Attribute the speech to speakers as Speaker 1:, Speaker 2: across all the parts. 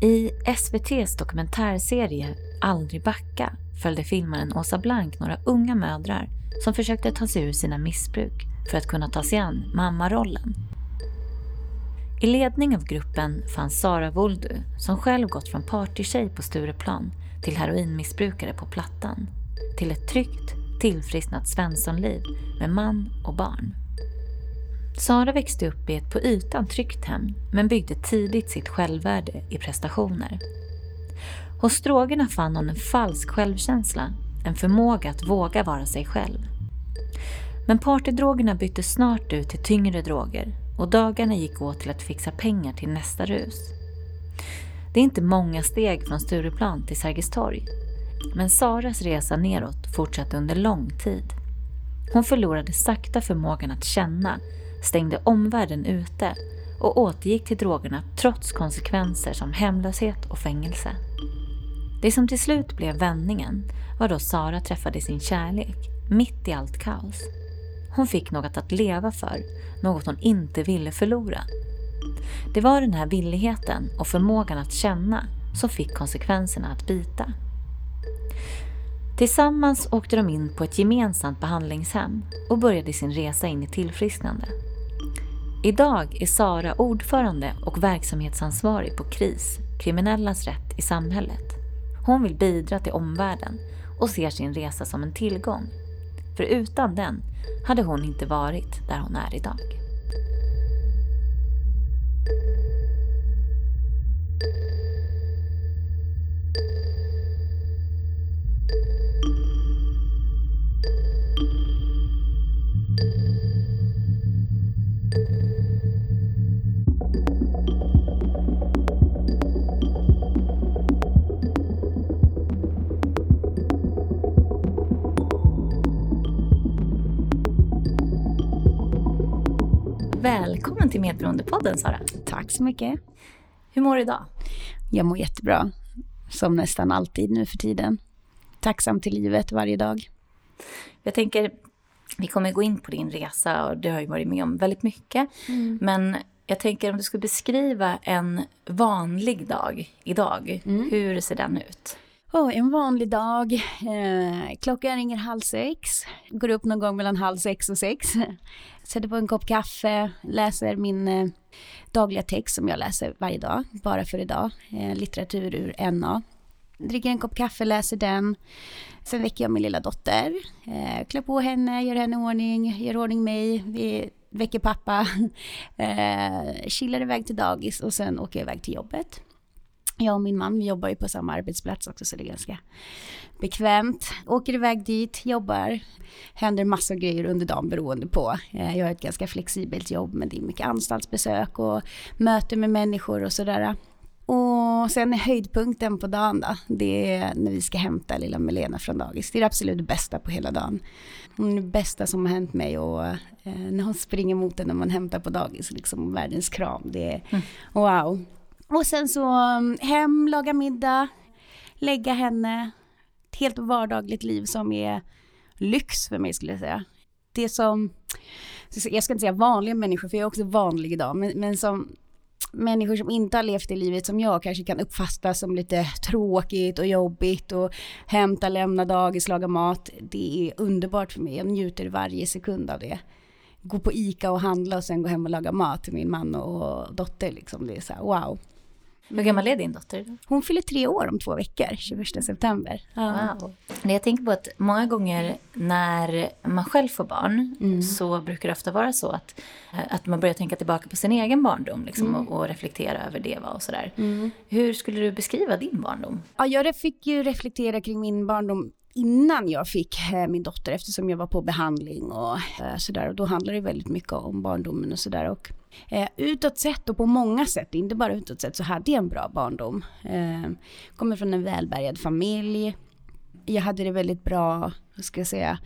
Speaker 1: I SVTs dokumentärserie Aldrig backa följde filmaren Åsa Blank några unga mödrar som försökte ta sig ur sina missbruk för att kunna ta sig an mammarollen. I ledning av gruppen fanns Sara Voldu som själv gått från partytjej på Stureplan till heroinmissbrukare på Plattan. Till ett tryggt, tillfrisknat Svenssonliv med man och barn. Sara växte upp i ett på ytan tryggt hem men byggde tidigt sitt självvärde i prestationer. Hos drogerna fann hon en falsk självkänsla, en förmåga att våga vara sig själv. Men partydrogerna byttes snart ut till tyngre droger och dagarna gick åt till att fixa pengar till nästa rus. Det är inte många steg från Stureplan till Sergels torg. Men Saras resa neråt fortsatte under lång tid. Hon förlorade sakta förmågan att känna, stängde omvärlden ute och återgick till drogerna trots konsekvenser som hemlöshet och fängelse. Det som till slut blev vändningen var då Sara träffade sin kärlek, mitt i allt kaos. Hon fick något att leva för, något hon inte ville förlora. Det var den här villigheten och förmågan att känna som fick konsekvenserna att bita. Tillsammans åkte de in på ett gemensamt behandlingshem och började sin resa in i tillfrisknande. Idag är Sara ordförande och verksamhetsansvarig på KRIS, Kriminellas rätt i samhället. Hon vill bidra till omvärlden och ser sin resa som en tillgång. För utan den hade hon inte varit där hon är idag. Medberoendepodden Sara.
Speaker 2: Tack så mycket.
Speaker 1: Hur mår du idag?
Speaker 2: Jag mår jättebra. Som nästan alltid nu för tiden. Tacksam till livet varje dag.
Speaker 1: Jag tänker, vi kommer gå in på din resa och du har ju varit med om väldigt mycket. Mm. Men jag tänker om du skulle beskriva en vanlig dag idag. Mm. Hur ser den ut?
Speaker 2: Oh, en vanlig dag. Eh, klockan ringer halv sex. Går upp någon gång mellan halv sex och sex. Sätter på en kopp kaffe, läser min eh, dagliga text som jag läser varje dag, bara för idag. Eh, litteratur ur NA. Dricker en kopp kaffe, läser den. Sen väcker jag min lilla dotter. Eh, klär på henne, gör henne i ordning, gör ordning mig. Vi väcker pappa. Eh, chillar iväg till dagis och sen åker jag iväg till jobbet jag och min man, vi jobbar ju på samma arbetsplats också så det är ganska bekvämt. Åker iväg dit, jobbar. Händer massor grejer under dagen beroende på. Eh, jag har ett ganska flexibelt jobb men det är mycket anstaltsbesök och möten med människor och sådär. Och sen är höjdpunkten på dagen då, det är när vi ska hämta lilla Melena från dagis. Det är det absolut bästa på hela dagen. Hon är det bästa som har hänt mig och eh, när hon springer mot en när man hämtar på dagis, liksom världens kram. Det är mm. wow. Och sen så mm, hem, laga middag, lägga henne. Ett helt vardagligt liv som är lyx för mig skulle jag säga. Det som, jag ska inte säga vanliga människor för jag är också vanlig idag, men, men som människor som inte har levt det livet som jag kanske kan uppfatta som lite tråkigt och jobbigt och hämta, lämna dagis, laga mat. Det är underbart för mig, jag njuter varje sekund av det. Gå på ICA och handla och sen gå hem och laga mat till min man och dotter liksom. Det är så här, wow.
Speaker 1: Hur gammal är din dotter?
Speaker 2: Hon fyller tre år om två veckor, 21 september.
Speaker 1: Wow. Jag tänker på att många gånger när man själv får barn mm. så brukar det ofta vara så att, att man börjar tänka tillbaka på sin egen barndom liksom, mm. och, och, reflektera över det och sådär. Mm. Hur skulle du beskriva din barndom?
Speaker 2: Ja, jag fick ju reflektera kring min barndom innan jag fick eh, min dotter eftersom jag var på behandling och eh, sådär. Och då handlade det väldigt mycket om barndomen och sådär. Och eh, utåt sett och på många sätt, inte bara utåt sett, så hade jag en bra barndom. Eh, kommer från en välbärgad familj. Jag hade det väldigt bra, vad ska jag säga,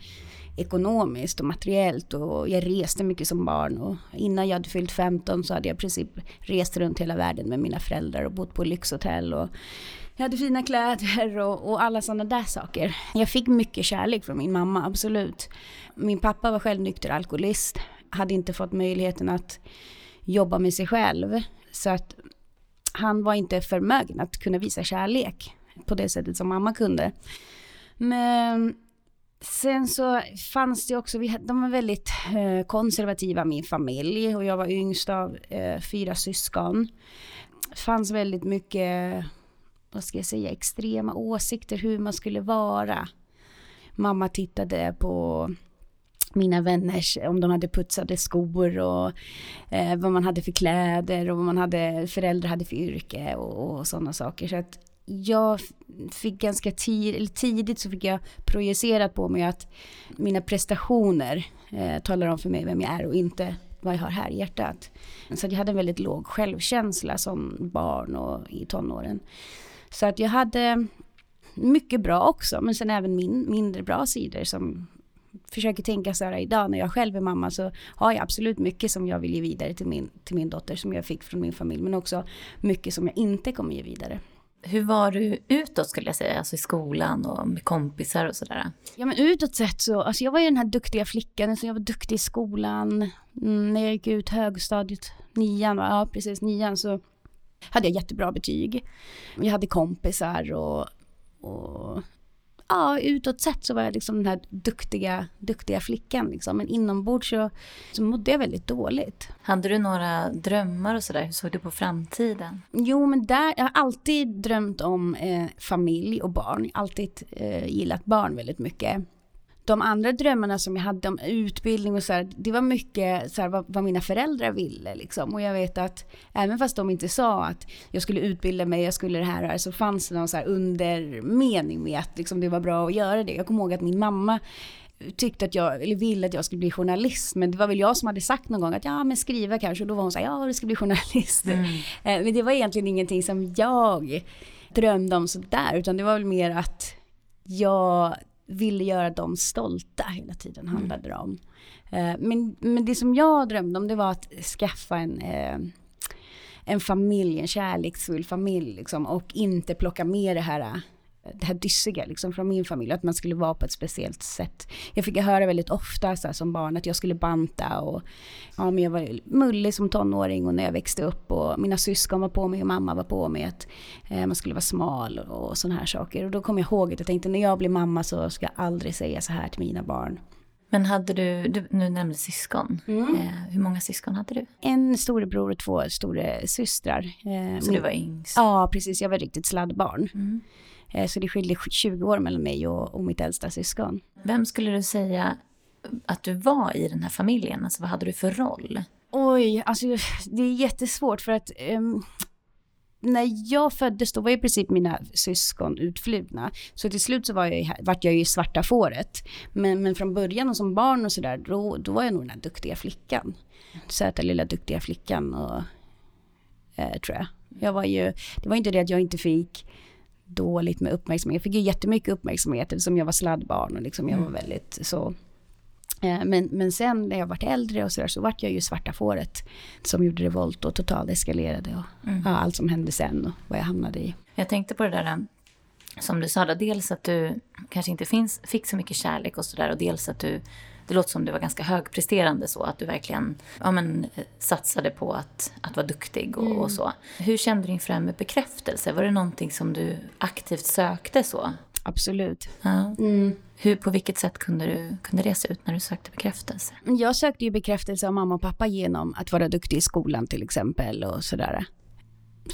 Speaker 2: ekonomiskt och materiellt och jag reste mycket som barn och innan jag hade fyllt 15 så hade jag i princip rest runt hela världen med mina föräldrar och bott på lyxhotell och jag hade fina kläder och, och alla sådana där saker. Jag fick mycket kärlek från min mamma, absolut. Min pappa var själv nykter alkoholist, hade inte fått möjligheten att jobba med sig själv. Så att han var inte förmögen att kunna visa kärlek på det sättet som mamma kunde. Men sen så fanns det också, vi, de var väldigt eh, konservativa min familj och jag var yngst av eh, fyra syskon. Det fanns väldigt mycket, vad ska jag säga, extrema åsikter hur man skulle vara. Mamma tittade på mina vänners, om de hade putsade skor och eh, vad man hade för kläder och vad man hade, föräldrar hade för yrke och, och sådana saker. Så att jag fick ganska tid, eller tidigt så fick jag projicerat på mig att mina prestationer eh, talar om för mig vem jag är och inte vad jag har här i hjärtat. Så jag hade en väldigt låg självkänsla som barn och i tonåren. Så att jag hade mycket bra också, men sen även min, mindre bra sidor som försöker tänka så här idag när jag själv är mamma så har jag absolut mycket som jag vill ge vidare till min, till min dotter som jag fick från min familj men också mycket som jag inte kommer ge vidare.
Speaker 1: Hur var du utåt skulle jag säga, alltså i skolan och med kompisar och sådär?
Speaker 2: Ja men utåt sett så, alltså jag var ju den här duktiga flickan, alltså jag var duktig i skolan. Mm, när jag gick ut högstadiet, nian, ja precis nian så hade jag jättebra betyg. Jag hade kompisar och, och ja, utåt sett så var jag liksom den här duktiga, duktiga flickan liksom. Men inombords så, så mådde jag väldigt dåligt.
Speaker 1: Hade du några drömmar och sådär? Hur såg du på framtiden?
Speaker 2: Jo, men där, jag har alltid drömt om eh, familj och barn. Alltid eh, gillat barn väldigt mycket de andra drömmarna som jag hade om utbildning och så här, det var mycket så här, vad, vad, mina föräldrar ville liksom. Och jag vet att även fast de inte sa att jag skulle utbilda mig, jag skulle det här, här så fanns det någon så här undermening med att liksom, det var bra att göra det. Jag kommer ihåg att min mamma tyckte att jag, eller ville att jag skulle bli journalist. Men det var väl jag som hade sagt någon gång att ja men skriva kanske. Och då var hon så här, ja du ska bli journalist. Mm. Eh, men det var egentligen ingenting som jag drömde om sådär. Utan det var väl mer att jag ville göra dem stolta hela tiden mm. handlade det om. Eh, men, men det som jag drömde om det var att skaffa en, eh, en familj, en kärleksfull familj liksom, och inte plocka med det här det här dyssiga liksom från min familj, att man skulle vara på ett speciellt sätt. Jag fick höra väldigt ofta så här, som barn att jag skulle banta och ja, men jag var mullig som tonåring och när jag växte upp och mina syskon var på mig och mamma var på mig att eh, man skulle vara smal och, och sådana här saker. Och då kom jag ihåg att jag tänkte när jag blir mamma så ska jag aldrig säga så här till mina barn.
Speaker 1: Men hade du, du nu nämnde syskon. Mm. Eh, hur många syskon hade du?
Speaker 2: En storebror och två stora systrar.
Speaker 1: Eh, så du var yngst?
Speaker 2: Ja, precis. Jag var riktigt sladdbarn. Mm. Eh, så det skiljer 20 år mellan mig och, och mitt äldsta syskon.
Speaker 1: Vem skulle du säga att du var i den här familjen? Alltså vad hade du för roll?
Speaker 2: Oj, alltså det är jättesvårt för att um, när jag föddes då var i princip mina syskon utflugna. Så till slut så var jag, vart jag ju svarta fåret. Men, men från början och som barn och sådär, då, då var jag nog den här duktiga flickan. Söta lilla duktiga flickan och eh, tror jag. Jag var ju, det var inte det att jag inte fick dåligt med uppmärksamhet. Jag fick ju jättemycket uppmärksamhet eftersom jag var sladdbarn och liksom jag var mm. väldigt så. Eh, men, men sen när jag vart äldre och sådär så vart jag ju svarta fåret som gjorde revolt och totalt eskalerade och mm. ja, allt som hände sen och vad jag hamnade i.
Speaker 1: Jag tänkte på det där som du sa, dels att du kanske inte finns, fick så mycket kärlek och sådär och dels att du det låter som du var ganska högpresterande så, att du verkligen ja, men, satsade på att, att vara duktig och, mm. och så. Hur kände du inför det här med bekräftelse? Var det någonting som du aktivt sökte så?
Speaker 2: Absolut.
Speaker 1: Ja. Mm. Hur, på vilket sätt kunde, du, kunde det se ut när du sökte bekräftelse?
Speaker 2: Jag sökte ju bekräftelse av mamma och pappa genom att vara duktig i skolan till exempel och sådär.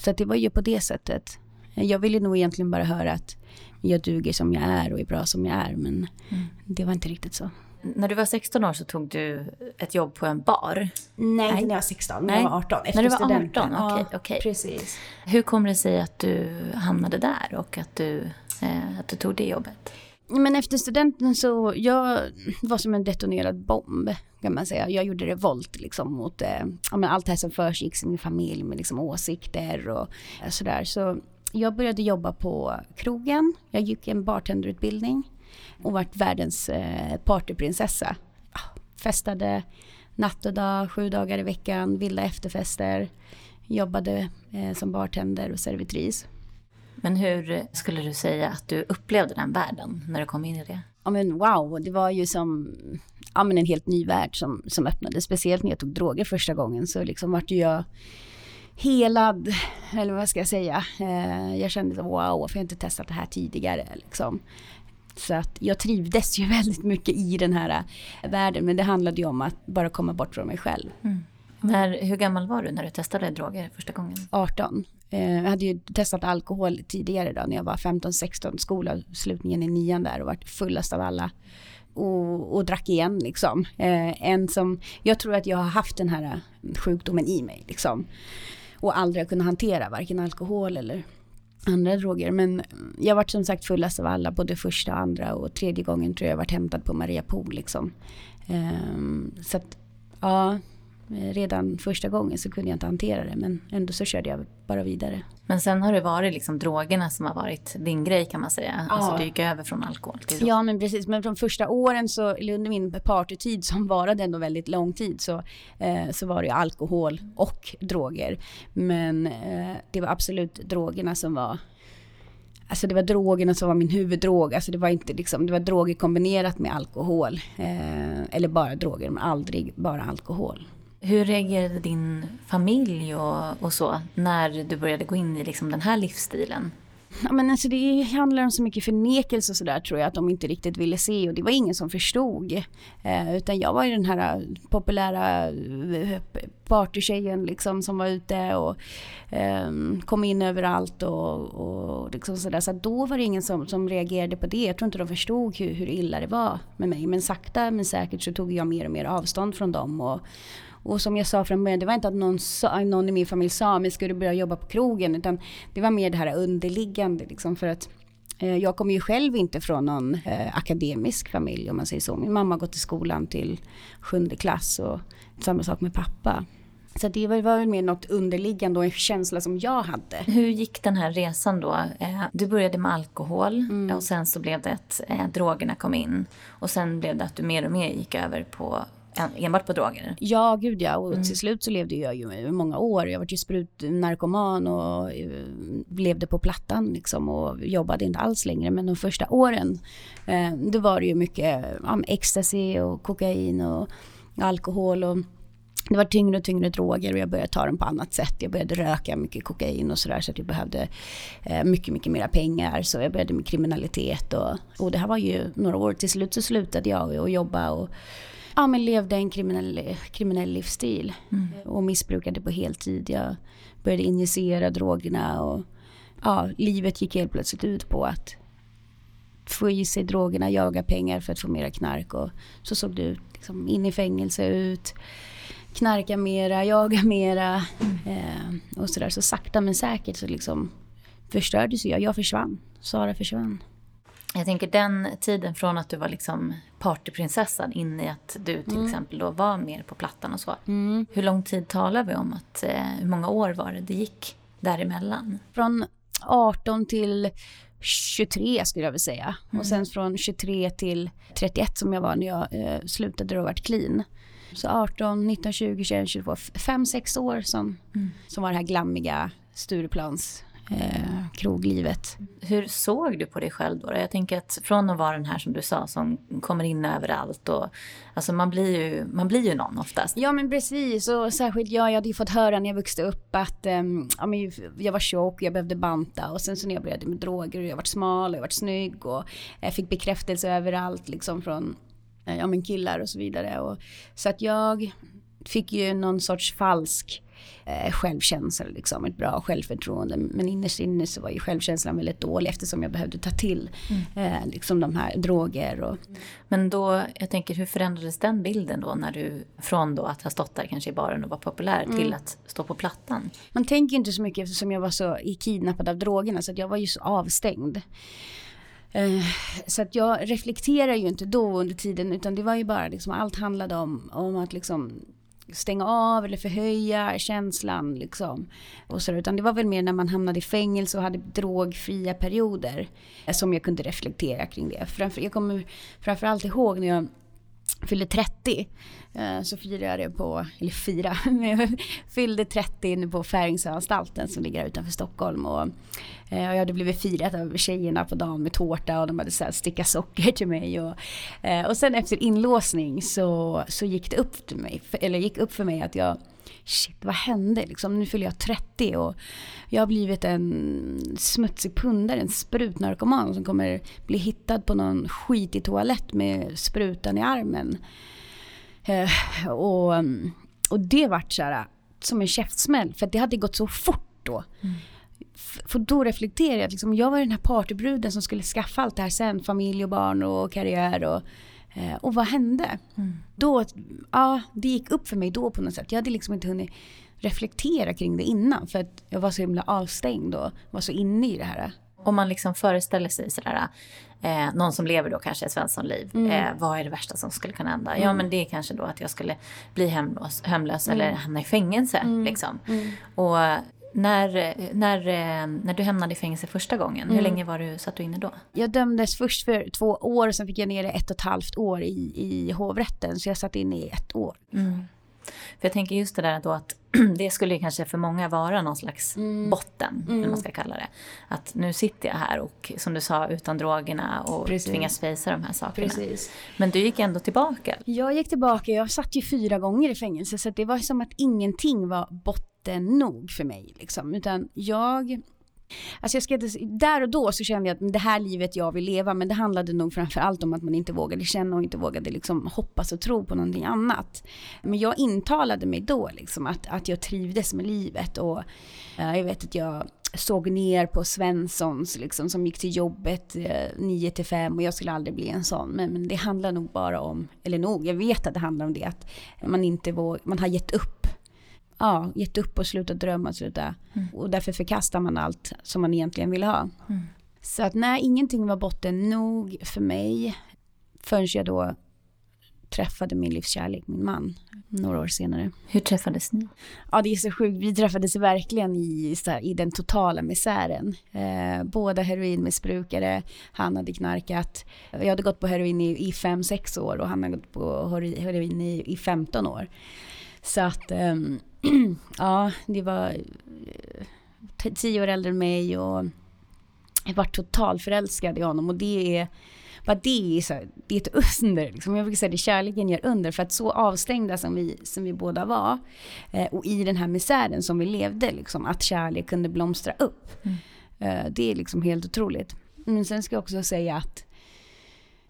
Speaker 2: Så det var ju på det sättet. Jag ville nog egentligen bara höra att jag duger som jag är och är bra som jag är men mm. det var inte riktigt så
Speaker 1: när du var 16 år så tog du ett jobb på en bar?
Speaker 2: Nej, inte när jag var 16, när jag var 18.
Speaker 1: Efter när du var 18? Okej, okay, okay.
Speaker 2: precis.
Speaker 1: Hur kommer det sig att du hamnade där och att du, eh, att du tog det jobbet?
Speaker 2: Men efter studenten så, jag var som en detonerad bomb kan man säga. Jag gjorde revolt liksom mot eh, allt det här som försiggick i min familj med liksom åsikter och sådär. Så jag började jobba på krogen. Jag gick en bartenderutbildning och varit världens eh, partyprinsessa. Festade natt och dag, sju dagar i veckan, vilda efterfester. Jobbade eh, som bartender och servitris.
Speaker 1: Men hur skulle du säga att du upplevde den världen när du kom in i det?
Speaker 2: Ja men wow, det var ju som ja, men en helt ny värld som, som öppnade. Speciellt när jag tog droger första gången så liksom vart jag helad eller vad ska jag säga. Eh, jag kände wow, varför har jag inte testat det här tidigare liksom. Så att jag trivdes ju väldigt mycket i den här eh, världen men det handlade ju om att bara komma bort från mig själv. Mm.
Speaker 1: När, hur gammal var du när du testade droger första gången?
Speaker 2: 18. Eh, jag hade ju testat alkohol tidigare då när jag var 15-16, skolavslutningen i nian där och varit fullast av alla. Och, och drack igen liksom. Eh, en som, jag tror att jag har haft den här sjukdomen i mig liksom. Och aldrig har kunnat hantera varken alkohol eller andra droger. Men jag varit som sagt fullast av alla, både första, och andra och tredje gången tror jag jag varit hämtad på Maria Pool liksom. Um, så att, ja, redan första gången så kunde jag inte hantera det men ändå så körde jag bara vidare.
Speaker 1: Men sen har det varit liksom drogerna som har varit din grej kan man säga. Ja. Alltså du gick över från alkohol till droger.
Speaker 2: Ja men precis, men från första åren så, eller under min partytid som varade ändå väldigt lång tid så, eh, så var det alkohol och droger. Men eh, det var absolut drogerna som var Alltså det var drogerna som var min huvuddrog. Alltså det var inte liksom, det var droger kombinerat med alkohol. Eh, eller bara droger, men aldrig bara alkohol.
Speaker 1: Hur reagerade din familj och, och så när du började gå in i liksom den här livsstilen?
Speaker 2: Ja, men alltså det handlar om så mycket förnekelse och sådär tror jag att de inte riktigt ville se och det var ingen som förstod. Eh, utan jag var ju den här populära eh, partytjejen liksom som var ute och eh, kom in överallt och, och liksom sådär. Så då var det ingen som, som reagerade på det. Jag tror inte de förstod hur, hur illa det var med mig. Men sakta men säkert så tog jag mer och mer avstånd från dem och, och som jag sa från början, det var inte att någon, sa, någon i min familj sa men ska du börja jobba på krogen? Utan det var mer det här underliggande liksom för att eh, jag kommer ju själv inte från någon eh, akademisk familj om man säger så. Min mamma har gått i skolan till sjunde klass och samma sak med pappa. Så det var, väl mer något underliggande och en känsla som jag hade.
Speaker 1: Hur gick den här resan då? Eh, du började med alkohol mm. och sen så blev det att eh, drogerna kom in. Och sen blev det att du mer och mer gick över på enbart på droger?
Speaker 2: Ja, gud ja. Och mm. till slut så levde jag ju i många år. Jag var ju sprutnarkoman och eh, levde på plattan liksom och jobbade inte alls längre. Men de första åren, eh, då var det ju mycket ja, ecstasy och kokain och alkohol och det var tyngre och tyngre droger och jag började ta dem på annat sätt. Jag började röka mycket kokain och sådär så att jag behövde eh, mycket, mycket mera pengar. Så jag började med kriminalitet och, och det här var ju några år. Till slut så slutade jag att jobba och ja, men levde en kriminell, kriminell livsstil mm. och missbrukade på heltid. Jag började injicera drogerna och ja, livet gick helt plötsligt ut på att få i sig drogerna, jaga pengar för att få mera knark och så såg det ut. Liksom, in i fängelse, ut, knarka mera, jaga mera mm. eh, och sådär. Så sakta men säkert så liksom förstördes jag. Jag försvann. Sara försvann.
Speaker 1: Jag tänker den tiden från att du var liksom partyprinsessan in i att du till mm. exempel då var mer på plattan och så. Mm. Hur lång tid talar vi om? att eh, Hur många år var det det gick däremellan?
Speaker 2: Från 18 till 23 skulle jag vilja säga. Mm. Och sen från 23 till 31 som jag var när jag eh, slutade och varit clean. Så 18, 19, 20, 21, 22, 5-6 år som, mm. som var det här glammiga Stureplans eh, kroglivet.
Speaker 1: Hur såg du på dig själv då? Jag tänker att från att vara den här som du sa som kommer in överallt och alltså man blir ju, man blir ju någon oftast.
Speaker 2: Ja men precis och särskilt jag, jag hade ju fått höra när jag växte upp att um, ja, men jag var tjock och jag behövde banta och sen så när jag började med droger och jag var smal och jag var snygg och jag fick bekräftelse överallt liksom från eh, ja, men killar och så vidare. Och, så att jag fick ju någon sorts falsk eh, självkänsla, liksom, ett bra självförtroende. Men innerst inne så var ju självkänslan väldigt dålig eftersom jag behövde ta till mm. eh, liksom de här droger. Och...
Speaker 1: Men då, jag tänker hur förändrades den bilden då när du från då att ha stått där kanske i baren och vara populär mm. till att stå på plattan?
Speaker 2: Man tänker inte så mycket eftersom jag var så kidnappad av drogerna så att jag var ju så avstängd. Eh, så att jag reflekterar ju inte då under tiden utan det var ju bara liksom allt handlade om, om att liksom stänga av eller förhöja känslan liksom. Och så, utan det var väl mer när man hamnade i fängelse och hade drogfria perioder eh, som jag kunde reflektera kring det. Framför, jag kommer framförallt ihåg när jag fyllde 30 Eh, så firade jag det på, eller fira, jag fyllde 30 inne på Färingsöanstalten som ligger utanför Stockholm. Och, eh, jag hade blivit firat av tjejerna på dagen med tårta och de hade så sticka socker till mig. Och, eh, och sen efter inlåsning så, så gick det upp, till mig, eller gick upp för mig att jag shit vad hände liksom? Nu fyller jag 30 och jag har blivit en smutsig pundare, en sprutnarkoman som kommer bli hittad på någon skitig toalett med sprutan i armen. Eh, och, och det vart så här, som en käftsmäll för det hade gått så fort då. Mm. För då reflekterade jag, liksom, jag var den här partybruden som skulle skaffa allt det här sen, familj och barn och karriär och Eh, och vad hände? Mm. Då, ja, det gick upp för mig då på något sätt. Jag hade liksom inte hunnit reflektera kring det innan för att jag var så himla avstängd och var så inne i det här.
Speaker 1: Om man liksom föreställer sig sådär, eh, någon som lever då kanske ett svenssonliv. Mm. Eh, vad är det värsta som skulle kunna hända? Mm. Ja men det är kanske då att jag skulle bli hemlös, hemlös eller mm. hamna i fängelse. Mm. Liksom. Mm. Och när, när, när du hamnade i fängelse första gången, hur länge var du, satt du inne då?
Speaker 2: Jag dömdes först för två år, sen fick jag ner det ett och ett halvt år i, i hovrätten. Så jag satt inne i ett år.
Speaker 1: För jag tänker just det där då att det skulle kanske för många vara någon slags mm. botten, mm. eller man ska kalla det. Att nu sitter jag här och som du sa utan drogerna och Precis. tvingas fejsa de här sakerna. Precis. Men du gick ändå tillbaka.
Speaker 2: Jag gick tillbaka, jag satt ju fyra gånger i fängelse så det var som att ingenting var botten nog för mig. Liksom. Utan jag Alltså jag ska där och då så kände jag att det här livet jag vill leva men det handlade nog framförallt om att man inte vågade känna och inte vågade liksom hoppas och tro på någonting annat. Men jag intalade mig då liksom att, att jag trivdes med livet och eh, jag vet att jag såg ner på Svenssons liksom, som gick till jobbet eh, 9 till 5 och jag skulle aldrig bli en sån. Men, men, det handlar nog bara om, eller nog, jag vet att det handlar om det att man inte våg, man har gett upp ja, gett upp och slutat drömma. Sluta. Mm. Och därför förkastar man allt som man egentligen vill ha. Mm. Så att nej, ingenting var botten nog för mig förrän jag då träffade min livskärlek, min man, några år senare.
Speaker 1: Hur träffades ni?
Speaker 2: Ja, det är så sjukt. Vi träffades verkligen i, här, i den totala misären. Eh, båda heroinmissbrukare, han hade knarkat. Jag hade gått på heroin i, i fem, sex år och han hade gått på heroin i, i 15 år. Så att, um, ja, det var eh, tio år äldre än mig och jag var totalförälskad i honom och det är bara det är, så det är ett under. Liksom. Jag brukar säga det kärleken gör under för att så avstängda som vi, som vi båda var eh, och i den här misären som vi levde, liksom, att kärlek kunde blomstra upp. Mm. Eh, det är liksom helt otroligt. Men sen ska jag också säga att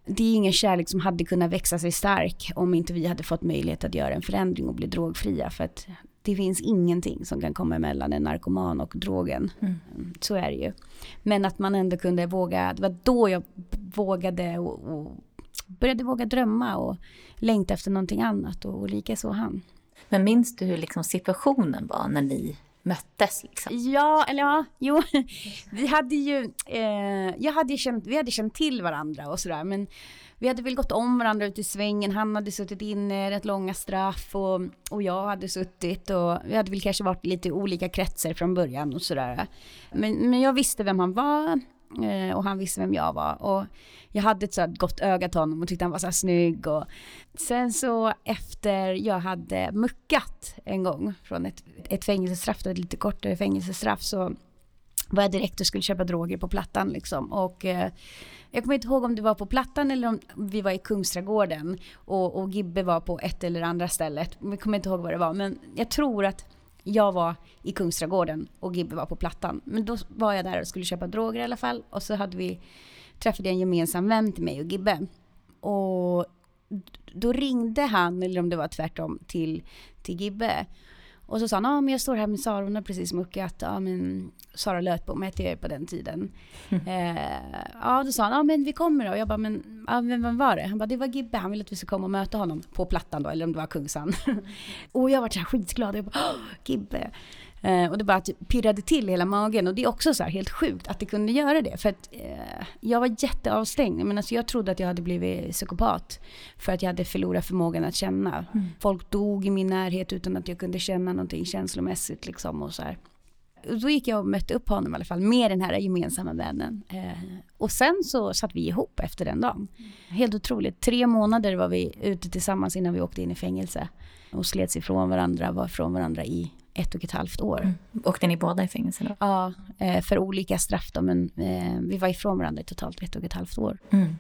Speaker 2: det är ingen kärlek som hade kunnat växa sig stark om inte vi hade fått möjlighet att göra en förändring och bli drogfria. För att det finns ingenting som kan komma emellan en narkoman och drogen. Mm. Så är det ju. Men att man ändå kunde våga, det var då jag vågade och, och började våga drömma och längta efter någonting annat och, och lika så han.
Speaker 1: Men minns du hur liksom situationen var när ni möttes? Liksom?
Speaker 2: Ja, eller ja, jo. Vi hade ju, eh, jag hade känt, vi hade känt till varandra och sådär men vi hade väl gått om varandra ute i svängen. Han hade suttit inne rätt långa straff och, och jag hade suttit och vi hade väl kanske varit lite olika kretsar från början och sådär. Men, men jag visste vem han var eh, och han visste vem jag var. Och jag hade ett så gott öga till honom och tyckte han var så här snygg. Och sen så efter jag hade muckat en gång från ett, ett fängelsestraff, ett lite kortare fängelsestraff, så var jag direkt och skulle köpa droger på Plattan liksom. Och eh, jag kommer inte ihåg om det var på Plattan eller om vi var i Kungsträdgården och, och Gibbe var på ett eller andra stället. Jag kommer inte ihåg vad det var, men jag tror att jag var i Kungsträdgården och Gibbe var på Plattan. Men då var jag där och skulle köpa droger i alla fall. Och så hade vi träffade en gemensam vän till mig och Gibbe. Och då ringde han, eller om det var tvärtom, till, till Gibbe. Och så sa han, ja men jag står här med Sara, hon har precis muckat. Ja men Sara Lötbom hette jag på den tiden. Mm. Eh, ja då sa han, ja men vi kommer då. Och jag bara, men ja, vem, vem var det? Han bara, det var Gibbe, han ville att vi skulle komma och möta honom på Plattan då, eller om det var Kungsan. och jag var så här skitglad, jag bara, Gibbe. Eh, och det bara pirrade till hela magen och det är också så här helt sjukt att det kunde göra det. För att eh, jag var jätteavstängd. Men alltså jag trodde att jag hade blivit psykopat. För att jag hade förlorat förmågan att känna. Mm. Folk dog i min närhet utan att jag kunde känna någonting känslomässigt liksom och så här. Då gick jag och mötte upp honom i alla fall med den här gemensamma vännen. Eh, Och sen så satt vi ihop efter den dagen. Helt otroligt. Tre månader var vi ute tillsammans innan vi åkte in i fängelse. Och slets ifrån varandra, var ifrån varandra i ett och ett halvt år. Mm.
Speaker 1: Åkte ni båda i fängelse då?
Speaker 2: Ja, eh, för olika straff då, men eh, vi var ifrån varandra i totalt ett och ett halvt år.
Speaker 1: Mm.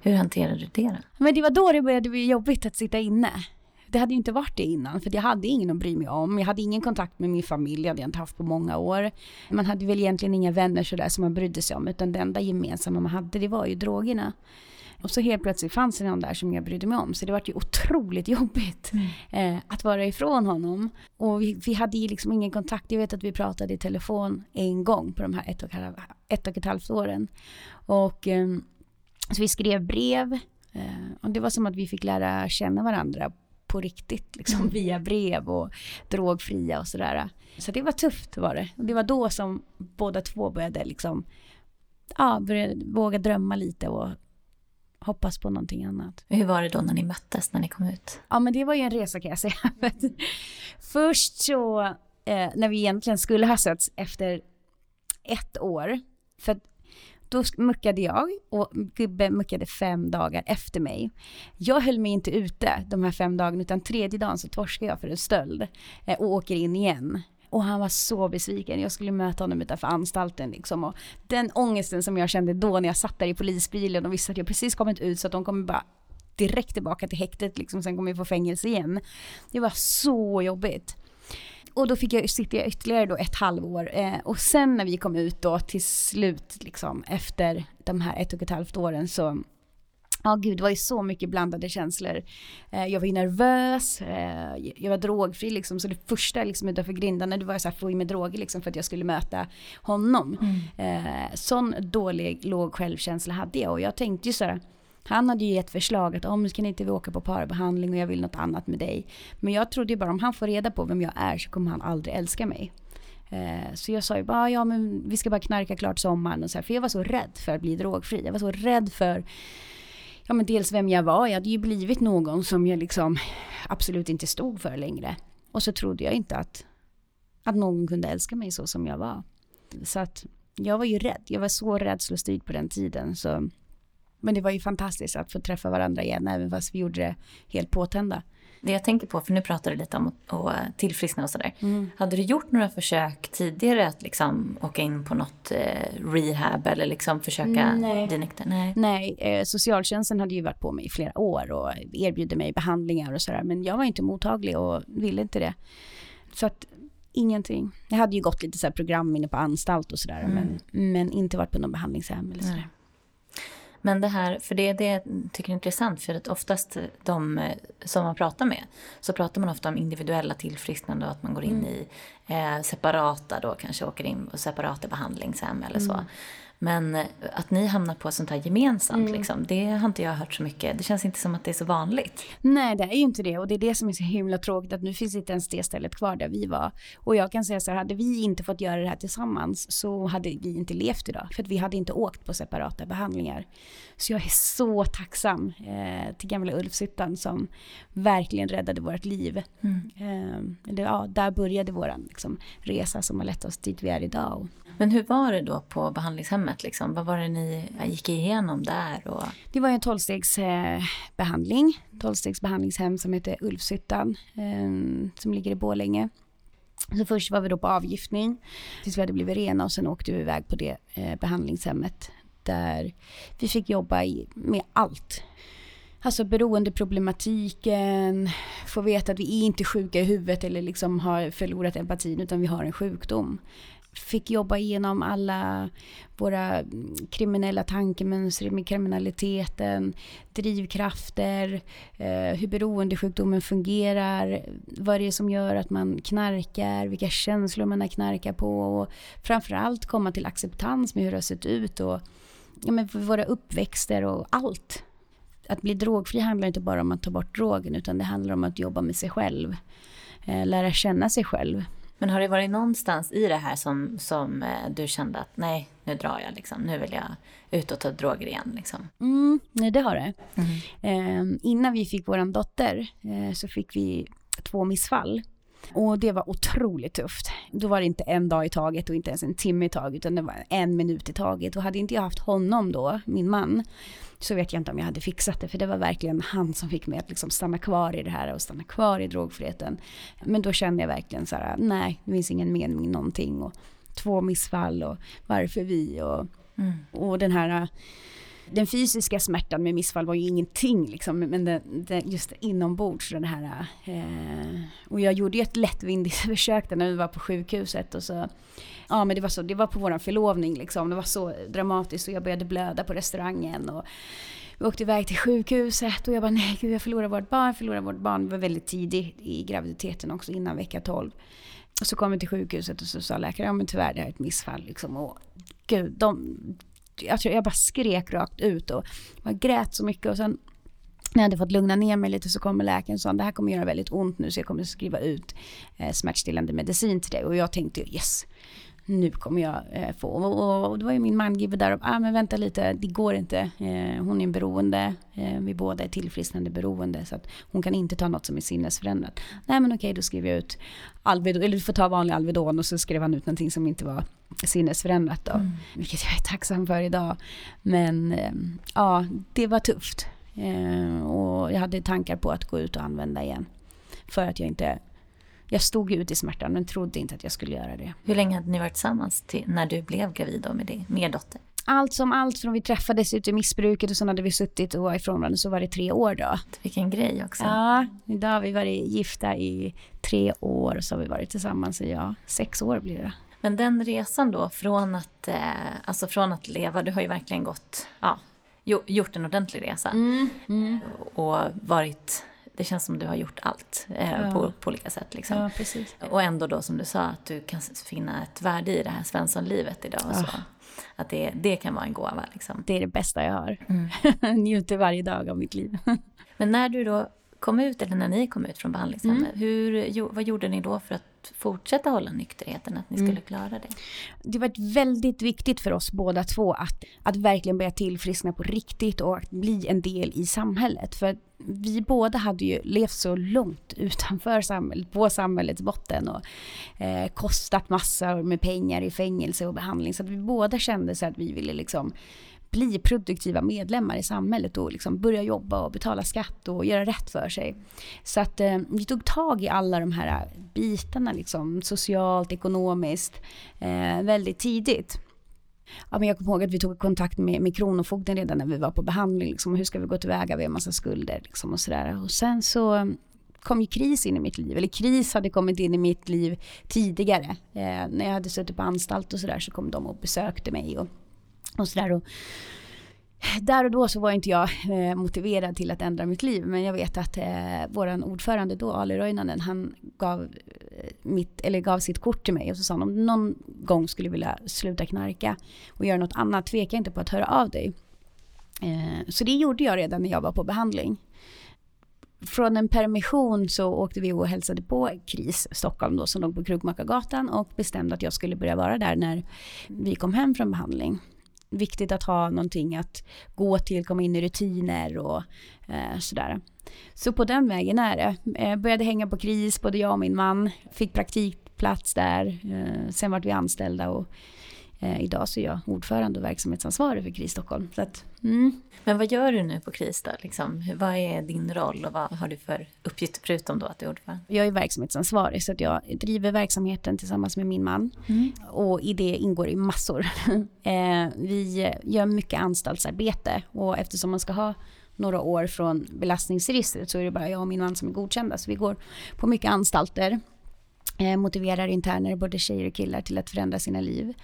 Speaker 1: Hur hanterade du det då?
Speaker 2: Men det var då det började bli jobbigt att sitta inne. Det hade ju inte varit det innan, för jag hade ingen att bry mig om. Jag hade ingen kontakt med min familj, det hade jag inte haft på många år. Man hade väl egentligen inga vänner sådär som man brydde sig om, utan det enda gemensamma man hade, det var ju drogerna. Och så helt plötsligt fanns det någon där som jag brydde mig om. Så det var ju otroligt jobbigt mm. eh, att vara ifrån honom. Och vi, vi hade ju liksom ingen kontakt. Jag vet att vi pratade i telefon en gång på de här ett och, ett och ett halvt åren. Och eh, så vi skrev brev. Eh, och det var som att vi fick lära känna varandra på riktigt, liksom mm. via brev och drogfria och sådär. Så det var tufft var det. Och det var då som båda två började liksom, ja, började våga drömma lite och hoppas på någonting annat.
Speaker 1: Hur var det då när ni möttes, när ni kom ut?
Speaker 2: Ja, men det var ju en resa kan jag säga. Först så, eh, när vi egentligen skulle ha setts efter ett år, för då muckade jag och Gubbe muckade fem dagar efter mig. Jag höll mig inte ute de här fem dagarna utan tredje dagen så torskade jag för en stöld eh, och åker in igen. Och han var så besviken. Jag skulle möta honom utanför anstalten liksom. Och den ångesten som jag kände då när jag satt där i polisbilen och visste att jag precis kommit ut så att de kommer bara direkt tillbaka till häktet liksom. Sen kommer vi få fängelse igen. Det var så jobbigt och då fick jag sitta ytterligare då ett halvår. Eh, och sen när vi kom ut då till slut, liksom, efter de här ett och ett halvt åren så Ja, gud, det var ju så mycket blandade känslor. Eh, jag var ju nervös, eh, jag var drogfri liksom, så det första liksom utanför grindarna, det var så här, i mig droger liksom för att jag skulle möta honom. Mm. Eh, sån dålig, låg självkänsla hade jag och jag tänkte ju så här, han hade ju gett förslag att om kan inte vi åka på parbehandling och jag vill något annat med dig. Men jag trodde ju bara om han får reda på vem jag är så kommer han aldrig älska mig. Eh, så jag sa ju bara, ja men vi ska bara knarka klart sommaren och så här, För jag var så rädd för att bli drogfri. Jag var så rädd för, ja men dels vem jag var. Jag hade ju blivit någon som jag liksom absolut inte stod för längre. Och så trodde jag inte att, att någon kunde älska mig så som jag var. Så att jag var ju rädd. Jag var så rädslostyrd på den tiden. Så men det var ju fantastiskt att få träffa varandra igen, även fast vi gjorde det helt påtända.
Speaker 1: Det jag tänker på, för nu pratar du lite om att tillfriskna och sådär. Mm. Hade du gjort några försök tidigare att liksom åka in på något eh, rehab eller liksom försöka
Speaker 2: Nej.
Speaker 1: dinekta?
Speaker 2: Nej, Nej eh, socialtjänsten hade ju varit på mig i flera år och erbjudit mig behandlingar och sådär. Men jag var inte mottaglig och ville inte det. Så att ingenting. Jag hade ju gått lite så program inne på anstalt och sådär. Mm. Men, men inte varit på någon behandlingshem eller sådär. Nej.
Speaker 1: Men det här, för det är det jag tycker är intressant, för att oftast de eh, som man pratar med, så pratar man ofta om individuella tillfrisknande och att man går in mm. i eh, separata då, kanske åker in på separata behandlingshem eller så. Mm. Men eh, att ni hamnar på sånt här gemensamt, mm. liksom, det har inte jag hört så mycket. Det känns inte som att det är så vanligt.
Speaker 2: Nej, det är ju inte det. Och det är det som är så himla tråkigt, att nu finns inte ens det stället kvar där vi var. Och jag kan säga så här, hade vi inte fått göra det här tillsammans så hade vi inte levt idag. För att vi hade inte åkt på separata behandlingar. Så jag är så tacksam eh, till gamla Ulfshyttan som verkligen räddade vårt liv. Mm. Eh, det, ja, där började vår liksom, resa som har lett oss dit vi är idag.
Speaker 1: Men hur var det då på behandlingshemmet? Liksom? Vad var det ni gick igenom där? Och...
Speaker 2: Det var en tolvstegsbehandling, eh, tolvstegsbehandlingshem som heter Ulfshyttan, eh, som ligger i Bålänge. Så först var vi då på avgiftning tills vi hade blivit rena och sen åkte vi iväg på det eh, behandlingshemmet där vi fick jobba med allt. Alltså beroendeproblematiken, få veta att vi är inte sjuka i huvudet eller liksom har förlorat empatin utan vi har en sjukdom fick jobba igenom alla våra kriminella tankemönster med kriminaliteten, drivkrafter, eh, hur beroendesjukdomen fungerar, vad det är som gör att man knarkar, vilka känslor man har knarkat på och framförallt komma till acceptans med hur det har sett ut och ja, men våra uppväxter och allt. Att bli drogfri handlar inte bara om att ta bort drogen utan det handlar om att jobba med sig själv, eh, lära känna sig själv.
Speaker 1: Men har det varit någonstans i det här som, som eh, du kände att nej, nu drar jag liksom, nu vill jag ut och ta droger igen liksom?
Speaker 2: Mm, nej, det har det. Mm. Eh, innan vi fick vår dotter eh, så fick vi två missfall. Och det var otroligt tufft. Då var det inte en dag i taget och inte ens en timme i taget utan det var en minut i taget. Och hade inte jag haft honom då, min man, så vet jag inte om jag hade fixat det. För det var verkligen han som fick mig att liksom stanna kvar i det här och stanna kvar i drogfriheten. Men då kände jag verkligen så här, nej, det finns ingen mening i någonting. Och två missfall och varför vi och, mm. och den här den fysiska smärtan med missfall var ju ingenting liksom, men den, den, just inombords den här... Eh, och jag gjorde ju ett lättvindigt försök när vi var på sjukhuset och så... Ja men det var så, det var på våran förlovning liksom, det var så dramatiskt och jag började blöda på restaurangen och vi åkte iväg till sjukhuset och jag bara nej gud jag förlorar vårt barn, jag förlorar vårt barn. Det var väldigt tidigt i graviditeten också, innan vecka 12. Och så kom vi till sjukhuset och så sa läkaren, ja men tyvärr det här är ett missfall liksom. Och gud, de, jag, tror jag bara skrek rakt ut och jag grät så mycket. Och sen när jag hade fått lugna ner mig lite så kommer läkaren och sa det här kommer göra väldigt ont nu så jag kommer skriva ut eh, smärtstillande medicin till dig. Och jag tänkte yes nu kommer jag eh, få. Och, och, då var ju min man Give där och ah, men vänta lite, det går inte. Eh, hon är en beroende, eh, vi båda är tillfrisknande beroende så att hon kan inte ta något som är sinnesförändrat. Nej men okej, då skriver jag ut Alvedon, eller du får ta vanlig Alvedon och så skrev han ut någonting som inte var sinnesförändrat då. Mm. Vilket jag är tacksam för idag. Men eh, ja, det var tufft. Eh, och jag hade tankar på att gå ut och använda igen. För att jag inte jag stod ut i smärtan men trodde inte att jag skulle göra det.
Speaker 1: Hur länge hade ni varit tillsammans till när du blev gravid med, det, med er dotter?
Speaker 2: Allt som allt från vi träffades ute i missbruket och sen hade vi suttit och var ifrån varandra så var det tre år då.
Speaker 1: Vilken grej också.
Speaker 2: Ja, idag har vi varit gifta i tre år och så har vi varit tillsammans i ja, sex år blir det.
Speaker 1: Men den resan då från att, eh, alltså från att leva, du har ju verkligen gått, ja, gjort en ordentlig resa. Mm, mm. Och varit det känns som du har gjort allt eh, ja. på, på olika sätt. Liksom.
Speaker 2: Ja, precis.
Speaker 1: Och ändå då som du sa, att du kan finna ett värde i det här Svenssonlivet idag. Och så. Att det, det kan vara en gåva. Liksom.
Speaker 2: Det är det bästa jag har. Mm. Njuter varje dag av mitt liv.
Speaker 1: Men när du då kom ut, eller när ni kom ut från behandlingshemmet, mm. vad gjorde ni då för att fortsätta hålla nykterheten, att ni skulle mm. klara det?
Speaker 2: Det var väldigt viktigt för oss båda två att, att verkligen börja tillfriskna på riktigt och att bli en del i samhället. För vi båda hade ju levt så långt utanför samhället, på samhällets botten och eh, kostat massor med pengar i fängelse och behandling. Så att vi båda kände så att vi ville liksom bli produktiva medlemmar i samhället och liksom börja jobba och betala skatt och göra rätt för sig. Så att eh, vi tog tag i alla de här bitarna, liksom, socialt, ekonomiskt, eh, väldigt tidigt. Ja, men jag kommer ihåg att vi tog kontakt med, med Kronofogden redan när vi var på behandling. Liksom, hur ska vi gå tillväga? Vi har massa skulder liksom, och sådär. Och sen så kom ju kris in i mitt liv. Eller kris hade kommit in i mitt liv tidigare. Eh, när jag hade suttit på anstalt och sådär så kom de och besökte mig. Och och sådär. Och där och då så var inte jag eh, motiverad till att ändra mitt liv. Men jag vet att eh, vår ordförande då, Ali Roinanen, han gav, eh, mitt, eller gav sitt kort till mig och så sa han om du någon gång skulle vilja sluta knarka och göra något annat, tveka inte på att höra av dig. Eh, så det gjorde jag redan när jag var på behandling. Från en permission så åkte vi och hälsade på KRIS Stockholm då som låg på Krukmakargatan och bestämde att jag skulle börja vara där när vi kom hem från behandling viktigt att ha någonting att gå till, komma in i rutiner och eh, sådär. Så på den vägen är det. Eh, började hänga på KRIS, både jag och min man. Fick praktikplats där. Eh, sen vart vi anställda och Eh, idag så är jag ordförande och verksamhetsansvarig för KRIS Stockholm. Så att, mm.
Speaker 1: Men vad gör du nu på KRIS då? Liksom, vad är din roll och vad har du för uppgift förutom då att du är ordförande?
Speaker 2: Jag är verksamhetsansvarig så att jag driver verksamheten tillsammans med min man. Mm. Och i det ingår i massor. eh, vi gör mycket anstaltsarbete och eftersom man ska ha några år från belastningsregistret så är det bara jag och min man som är godkända. Så vi går på mycket anstalter Eh, motiverar interner, både tjejer och killar, till att förändra sina liv.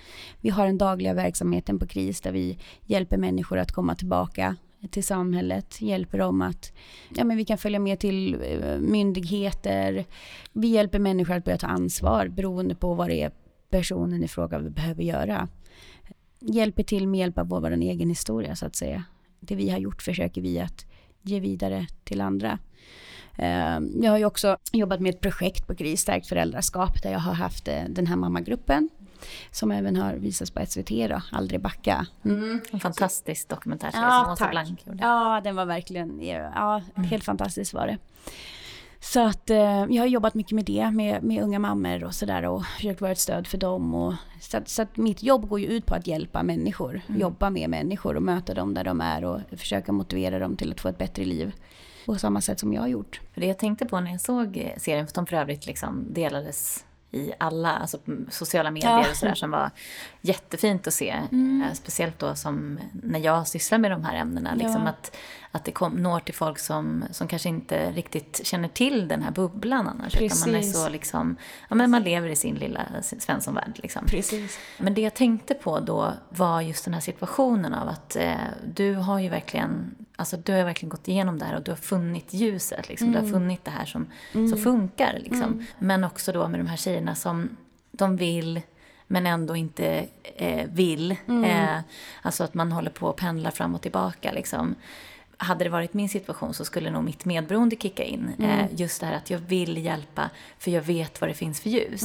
Speaker 2: Vi har den dagliga verksamheten på KRIS där vi hjälper människor att komma tillbaka till samhället, hjälper dem att, ja men vi kan följa med till eh, myndigheter. Vi hjälper människor att börja ta ansvar beroende på vad det är personen i fråga behöver göra. Hjälper till med hjälp av vår egen historia så att säga. Det vi har gjort försöker vi att ge vidare till andra. Ehm, jag har ju också jobbat med ett projekt på KRIS, Stärkt föräldraskap, där jag har haft eh, den här mammagruppen som även har visats på SVT då, Aldrig backa.
Speaker 1: Mm. En fantastisk dokumentärserie ja, som Åsa Blank gjorde.
Speaker 2: Ja, den var verkligen, ja, mm. helt fantastisk var det. Så att eh, jag har jobbat mycket med det, med, med unga mammor och sådär och försökt vara ett stöd för dem. Och, så, att, så att mitt jobb går ju ut på att hjälpa människor, mm. jobba med människor och möta dem där de är och försöka motivera dem till att få ett bättre liv. På samma sätt som jag har gjort.
Speaker 1: För det jag tänkte på när jag såg serien, för de för övrigt liksom delades i alla alltså sociala medier ja. och sådär som var jättefint att se. Mm. Eh, speciellt då som när jag sysslar med de här ämnena. Liksom ja. att, att det kom, når till folk som, som kanske inte riktigt känner till den här bubblan annars. Precis. Utan man är så liksom, ja men man lever i sin lilla Svenssonvärld liksom.
Speaker 2: Precis.
Speaker 1: Men det jag tänkte på då var just den här situationen av att eh, du har ju verkligen Alltså du har verkligen gått igenom det här och du har funnit ljuset. Liksom. Mm. Du har mm. funnit det här som, mm. som funkar. Liksom. Mm. Men också då med de här tjejerna som de vill men ändå inte eh, vill. Mm. Eh, alltså att man håller på att pendla fram och tillbaka. Liksom. Hade det varit min situation så skulle nog mitt medberoende kicka in. Eh, mm. just det här att jag vill hjälpa för jag vet vad det finns för ljus.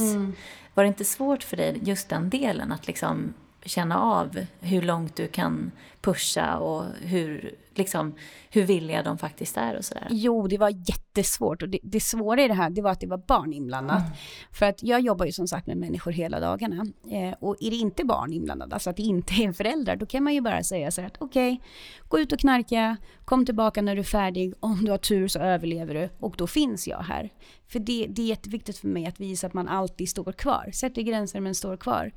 Speaker 1: Var det inte svårt för dig, just den delen, att liksom känna av hur långt du kan pusha och hur, liksom, hur villiga de faktiskt är och sådär?
Speaker 2: Jo, det var jättesvårt och det, det svåra i det här det var att det var barn inblandat. Mm. För att jag jobbar ju som sagt med människor hela dagarna eh, och är det inte barn inblandade, alltså att det inte är föräldrar, då kan man ju bara säga så här att okej, okay, gå ut och knarka, kom tillbaka när du är färdig, om du har tur så överlever du och då finns jag här. För det, det är jätteviktigt för mig att visa att man alltid står kvar, sätter gränser men står kvar.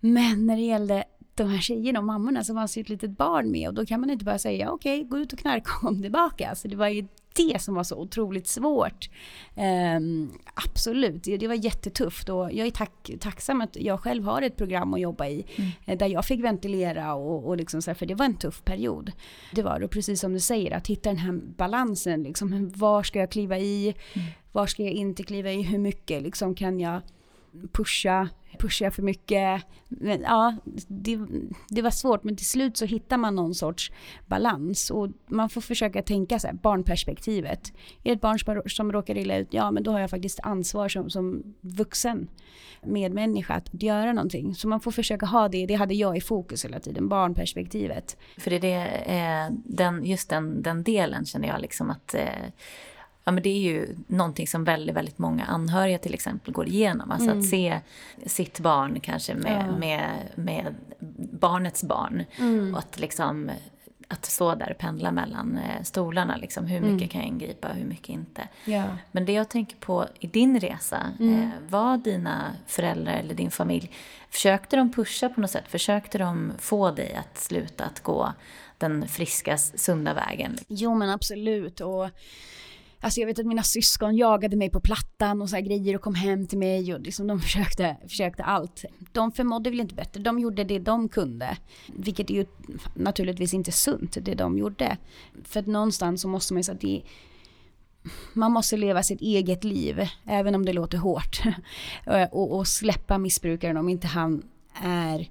Speaker 2: Men när det gällde de här tjejerna och mammorna så fanns ju ett litet barn med och då kan man inte bara säga okej, okay, gå ut och knarka och kom tillbaka. Så det var ju det som var så otroligt svårt. Um, absolut, det, var jättetufft och jag är tack, tacksam att jag själv har ett program att jobba i mm. Eh, där jag fick ventilera och, och liksom så här, för det var en tuff period. Det var det, precis som du säger, att hitta den här balansen, liksom, var ska jag kliva i, mm. var ska jag inte kliva i, hur mycket liksom, kan jag pusha, pusha jag för mycket? Men, ja, det, det, var svårt men till slut så hittar man någon sorts balans och man får försöka tänka så här, barnperspektivet. Är det ett barn som, som råkar illa ut, ja men då har jag faktiskt ansvar som, som vuxen medmänniska att göra någonting. Så man får försöka ha det, det hade jag i fokus hela tiden, barnperspektivet.
Speaker 1: För det är det, eh, den, just den, den delen känner jag liksom att eh, ja, men det är ju någonting som väldigt, väldigt många anhöriga till exempel går igenom. Alltså mm. att se sitt barn kanske med, ja. med, med barnets barn. Mm. Och att liksom att stå där och pendla mellan eh, stolarna. Liksom, hur mycket mm. kan jag ingripa och hur mycket inte.
Speaker 2: Ja.
Speaker 1: Men det jag tänker på i din resa, mm. eh, var dina föräldrar eller din familj, försökte de pusha på något sätt? Försökte de få dig att sluta att gå den friska, sunda vägen?
Speaker 2: Jo men absolut. Och Alltså jag vet att mina syskon jagade mig på plattan och så grejer och kom hem till mig och liksom de försökte, försökte allt. De förmådde väl inte bättre, de gjorde det de kunde. Vilket är ju naturligtvis inte sunt, det de gjorde. För att någonstans så måste man ju säga att det, man måste leva sitt eget liv, även om det låter hårt. och, och släppa missbrukaren om inte han är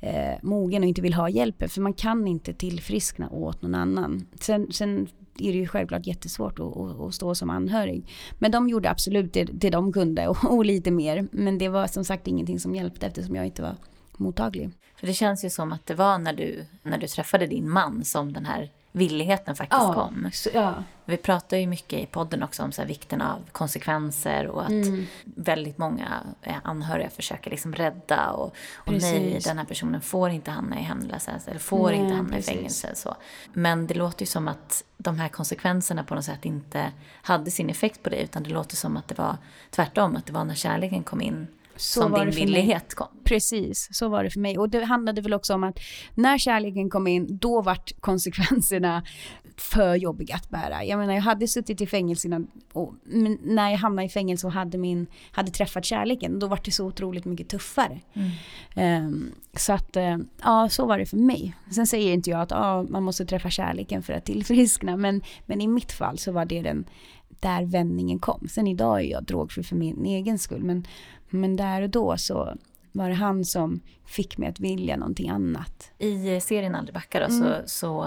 Speaker 2: eh, mogen och inte vill ha hjälp. För man kan inte tillfriskna åt någon annan. Sen, sen är det ju självklart jättesvårt att, att, att stå som anhörig. Men de gjorde absolut det, det de kunde och, och, lite mer. Men det var som sagt ingenting som hjälpte eftersom jag inte var mottaglig.
Speaker 1: För det känns ju som att det var när du, när du träffade din man som den här villigheten faktiskt ja, kom.
Speaker 2: Så, ja.
Speaker 1: Vi pratar ju mycket i podden också om så vikten av konsekvenser och att mm. väldigt många eh, anhöriga försöker liksom rädda och, och nej, den här personen får inte hamna i hemlöshet eller får nej, inte hamna precis. i fängelse. Så. Men det låter ju som att de här konsekvenserna på något sätt inte hade sin effekt på dig utan det låter som att det var tvärtom, att det var när kärleken kom in så som din villighet kom.
Speaker 2: Precis, så var det för mig. Och det handlade väl också om att när kärleken kom in, då vart konsekvenserna för jobbiga att bära. Jag menar, jag hade suttit i fängelse innan, och när jag hamnade i fängelse och hade, min, hade träffat kärleken, då var det så otroligt mycket tuffare. Mm. Um, så att, uh, ja, så var det för mig. Sen säger inte jag att uh, man måste träffa kärleken för att tillfriskna, men, men i mitt fall så var det den där vändningen kom. Sen idag är jag drogfri för min egen skull, men, men där och då så var det han som fick mig att vilja någonting annat.
Speaker 1: I serien Aldrig backa då, mm. så, så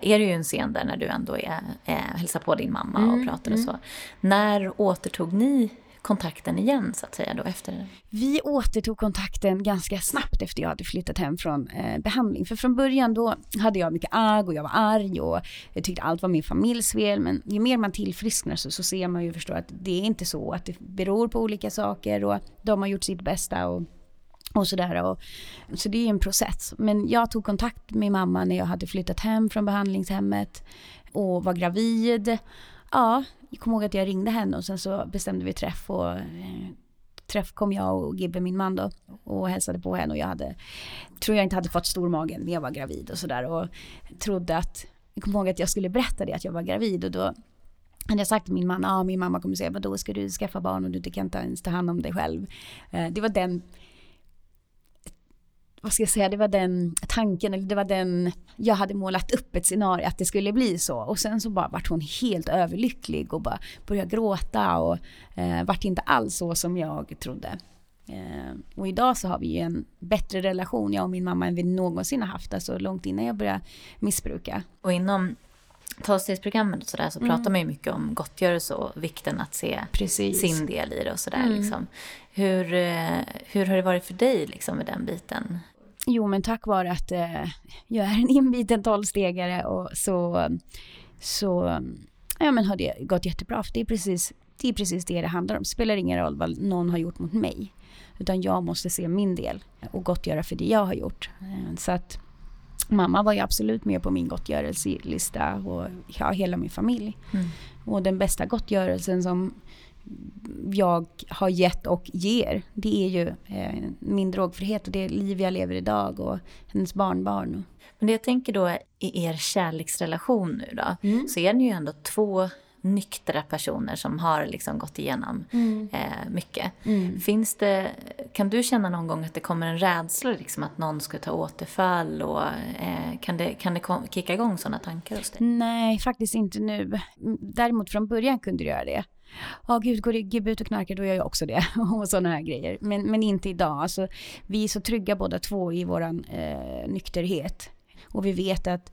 Speaker 1: är det ju en scen där när du ändå är, är, hälsar på din mamma mm. och pratar och så. Mm. När återtog ni kontakten igen så att säga då efter det?
Speaker 2: Vi återtog kontakten ganska snabbt efter jag hade flyttat hem från eh, behandling. För från början då hade jag mycket agg och jag var arg och jag tyckte allt var min familjs fel. Men ju mer man tillfrisknar så, så ser man ju och förstår att det är inte så. Att det beror på olika saker och de har gjort sitt bästa. Och, och sådär. så det är en process. Men jag tog kontakt med mamma när jag hade flyttat hem från behandlingshemmet och var gravid. Ja, jag kommer ihåg att jag ringde henne och sen så bestämde vi träff och eh, träff kom jag och Gibbe, min man då, och hälsade på henne och jag hade, tror jag inte hade fått stor magen när jag var gravid och sådär och trodde att, jag kommer ihåg att jag skulle berätta det att jag var gravid och då hade jag sagt till min man, ja ah, min mamma kommer säga, vadå ska du skaffa barn och du kan inte ens ta hand om dig själv. Eh, det var den vad ska jag säga, det var den tanken, eller det var den, jag hade målat upp ett scenario att det skulle bli så. Och sen så bara vart hon helt överlycklig och bara började gråta och eh, vart inte alls så som jag trodde. Eh, och idag så har vi ju en bättre relation, jag och min mamma, än vi någonsin har haft, alltså långt innan jag började missbruka.
Speaker 1: Och inom tolvstegsprogrammet och sådär så mm. pratar man ju mycket om gottgörelse och vikten att se Precis. sin del i det och sådär. Mm. Liksom. Hur, eh, hur har det varit för dig liksom med den biten?
Speaker 2: Jo, men tack vare att eh, jag är en inbiten tolvstegare och så, så ja, men har det gått jättebra. För det är, precis, det är precis det det handlar om. Det spelar ingen roll vad någon har gjort mot mig. Utan jag måste se min del och gottgöra för det jag har gjort. Eh, så att mamma var ju absolut med på min gottgörelselista och ja, hela min familj. Mm. Och den bästa gottgörelsen som jag har gett och ger, det är ju eh, min drogfrihet och det liv jag lever idag och hennes barnbarn.
Speaker 1: Men det jag tänker då i er kärleksrelation nu då, mm. så är ni ju ändå två nyktra personer som har liksom gått igenom mm. eh, mycket. Mm. Finns det, kan du känna någon gång att det kommer en rädsla liksom att någon ska ta återfall? Och, eh, kan det, kan det kicka igång sådana tankar hos dig?
Speaker 2: Nej, faktiskt inte nu. Däremot från början kunde det göra det ja oh, gud, går Gibbe ut och knarkar då gör jag också det. och sådana här grejer. Men, men inte idag. Alltså, vi är så trygga båda två i våran eh, nykterhet. Och vi vet att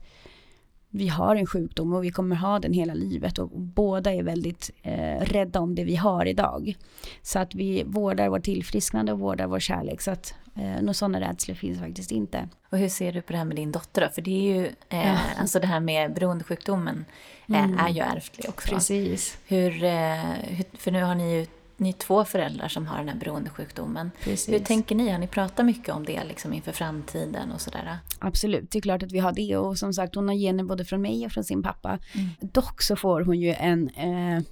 Speaker 2: vi har en sjukdom och vi kommer ha den hela livet och båda är väldigt eh, rädda om det vi har idag. Så att vi vårdar vår tillfrisknande och vårdar vår kärlek. Så att eh, några sådana rädslor finns faktiskt inte.
Speaker 1: Och hur ser du på det här med din dotter då? För det är ju, eh, alltså det här med beroendesjukdomen mm. är ju ärftlig också.
Speaker 2: Precis.
Speaker 1: Hur, eh, för nu har ni ju ni är två föräldrar som har den här beroendesjukdomen. Precis. Hur tänker ni? Har ni pratat mycket om det liksom inför framtiden och sådär?
Speaker 2: Absolut, det är klart att vi har det och som sagt hon har gener både från mig och från sin pappa. Mm. Dock så får hon ju en eh,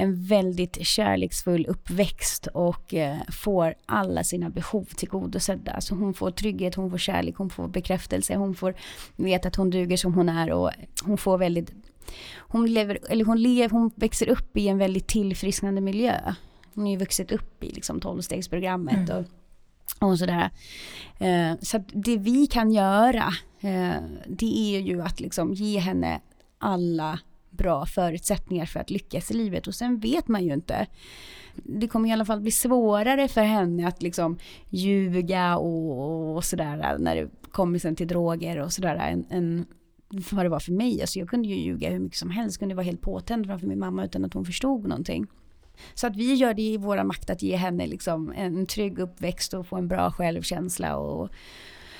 Speaker 2: en väldigt kärleksfull uppväxt och eh, får alla sina behov tillgodosedda. Alltså hon får trygghet, hon får kärlek, hon får bekräftelse, hon får veta att hon duger som hon är och hon får väldigt hon, lever, eller hon, lever, hon växer upp i en väldigt tillfrisknande miljö. Hon har ju vuxit upp i liksom tolvstegsprogrammet mm. och, och sådär. Eh, så det vi kan göra, eh, det är ju att liksom ge henne alla bra förutsättningar för att lyckas i livet. Och sen vet man ju inte. Det kommer i alla fall bli svårare för henne att liksom ljuga och, och sådär när det kommer sen till droger och sådär än, än vad det var för mig. Alltså jag kunde ju ljuga hur mycket som helst, kunde vara helt påtänd framför min mamma utan att hon förstod någonting. Så att vi gör det i våra makt att ge henne liksom en trygg uppväxt och få en bra självkänsla och,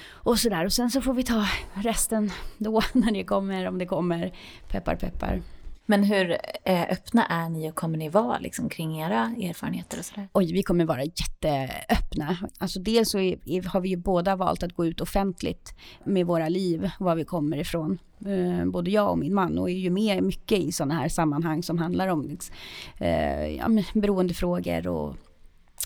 Speaker 2: och sådär. Och sen så får vi ta resten då när det kommer, om det kommer. Peppar peppar.
Speaker 1: Men hur eh, öppna är ni och kommer ni vara liksom, kring era erfarenheter och sådär?
Speaker 2: Oj, vi kommer vara jätteöppna. Alltså dels så är, har vi ju båda valt att gå ut offentligt med våra liv, var vi kommer ifrån. Eh, både jag och min man och är ju med mycket i sådana här sammanhang som handlar om liksom, eh, ja, beroendefrågor och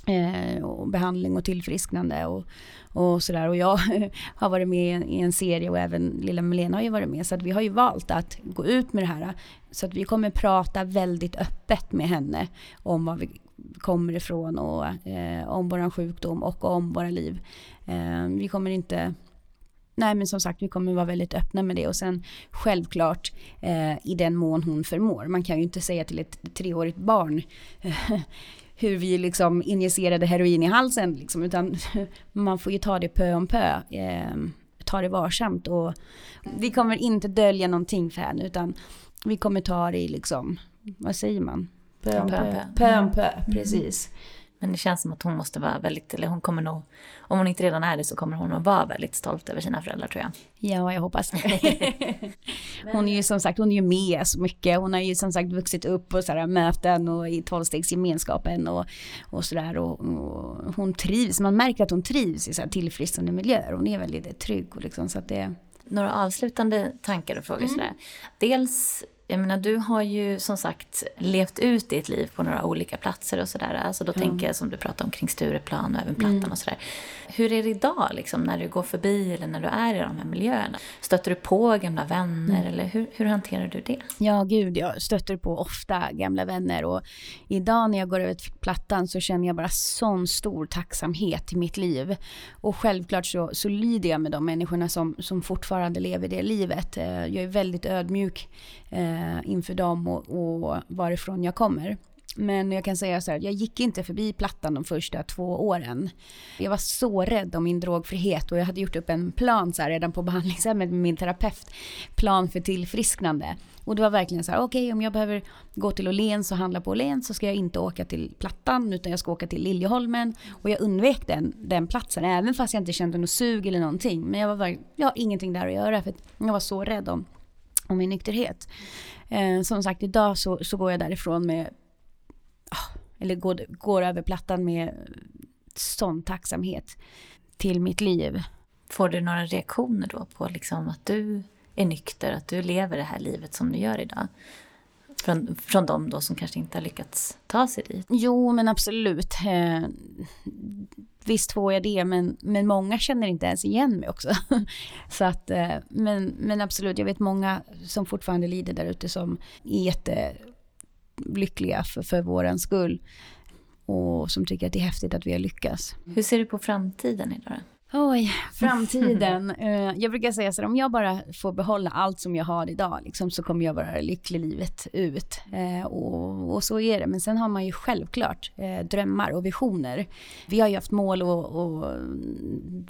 Speaker 2: Eh, och behandling och tillfrisknande och, och sådär. Och jag har varit med i en serie och även lilla Melena har ju varit med. Så att vi har ju valt att gå ut med det här. Så att vi kommer prata väldigt öppet med henne om var vi kommer ifrån och eh, om våran sjukdom och om våra liv. Eh, vi kommer inte Nej men som sagt vi kommer vara väldigt öppna med det och sen självklart eh, i den mån hon förmår. Man kan ju inte säga till ett treårigt barn hur vi liksom injicerade heroin i halsen liksom, utan man får ju ta det pö om pö. Eh, ta det varsamt och vi kommer inte dölja någonting för henne utan vi kommer ta det i liksom, vad säger man? Pö om
Speaker 1: Pö
Speaker 2: pö. om pö, precis.
Speaker 1: Men det känns som att hon måste vara väldigt, eller hon kommer nog, om hon inte redan är det så kommer hon att vara väldigt stolt över sina föräldrar tror jag.
Speaker 2: Ja, jag hoppas Hon är ju som sagt, hon är ju med så mycket. Hon har ju som sagt vuxit upp på sådana möten och i tolvstegsgemenskapen och, och sådär. Och, och hon trivs, man märker att hon trivs i så här tillfrisknande miljöer. Hon är väldigt trygg och liksom så att det...
Speaker 1: Några avslutande tankar och frågor sådär. Dels, jag menar du har ju som sagt levt ut ditt liv på några olika platser och sådär. Alltså då tänker jag som du pratade om kring Stureplan och även Plattan och sådär. Hur är det idag liksom när du går förbi eller när du är i de här miljöerna? Stöter du på gamla vänner eller hur, hur hanterar du det?
Speaker 2: Ja, gud, jag stöter på ofta gamla vänner och idag när jag går över till plattan så känner jag bara sån stor tacksamhet i mitt liv. Och självklart så, så lider jag med de människorna som, som fortfarande lever det livet. Eh, Jag är väldigt ödmjuk eh, inför dem och, och varifrån jag kommer. Men jag kan säga så här, jag gick inte förbi Plattan de första två åren. Jag var så rädd om min drogfrihet och jag hade gjort upp en plan så här, redan på behandlingshemmet med min terapeut. Plan för tillfrisknande. Och det var verkligen så här, okej om jag behöver gå till Åhléns och handla på Åhléns så ska jag inte åka till Plattan utan jag ska åka till Liljeholmen. Och jag undvek den, den platsen även fast jag inte kände något sug eller någonting. Men jag, var, ver- jag har ingenting där att göra för att jag var så rädd om, om min nykterhet. Eh, som sagt idag så, så går jag därifrån med ah, eller går, går över plattan med sån tacksamhet till mitt liv.
Speaker 1: Får du några reaktioner då på liksom att du är nykter, att du lever det här livet som du gör idag? Från, från de då som kanske inte har lyckats ta sig dit.
Speaker 2: Jo, men absolut. Eh, visst får jag det, men, men många känner inte ens igen mig också. Så att, eh, men, men absolut, jag vet många som fortfarande lider där ute som är jättelyckliga för, för våran skull. Och som tycker att det är häftigt att vi har lyckats.
Speaker 1: Hur ser du på framtiden idag?
Speaker 2: Oj, framtiden. Eh, jag brukar säga så här, om jag bara får behålla allt som jag har idag, liksom, så kommer jag vara lycklig livet ut. Eh, och, och så är det. Men sen har man ju självklart eh, drömmar och visioner. Vi har ju haft mål och, och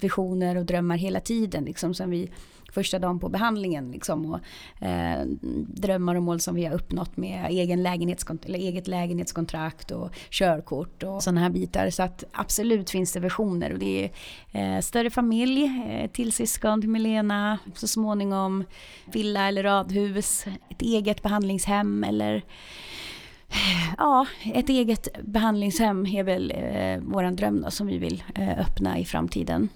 Speaker 2: visioner och drömmar hela tiden, liksom, sen vi första dagen på behandlingen. Liksom, och, eh, drömmar och mål som vi har uppnått med egen lägenhetskont- eller eget lägenhetskontrakt och körkort och sådana här bitar. Så att absolut finns det visioner och det är eh, större familj, eh, till syskon till Milena, så småningom villa eller radhus, ett eget behandlingshem eller Ja, ett eget behandlingshem är väl eh, våran dröm då, som vi vill eh, öppna i framtiden.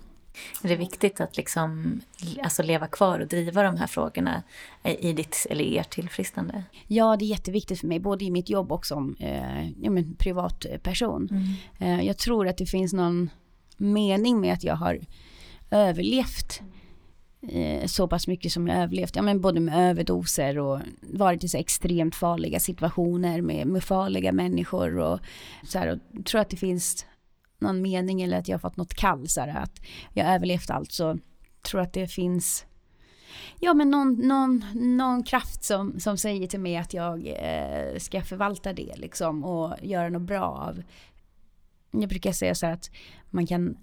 Speaker 1: Är det viktigt att liksom, alltså leva kvar och driva de här frågorna i ditt eller ert tillfrisknande?
Speaker 2: Ja, det är jätteviktigt för mig, både i mitt jobb och som eh, ja, privatperson. Eh, jag tror att det finns någon mening med att jag har överlevt eh, så pass mycket som jag överlevt. Ja, men både med överdoser och varit i så extremt farliga situationer med, med farliga människor. Och, så här, och jag tror att det finns någon mening eller att jag har fått något kall. Så här, att jag har överlevt allt så tror att det finns Ja men någon, någon, någon kraft som, som säger till mig att jag eh, ska förvalta det liksom och göra något bra av. Jag brukar säga så här att man kan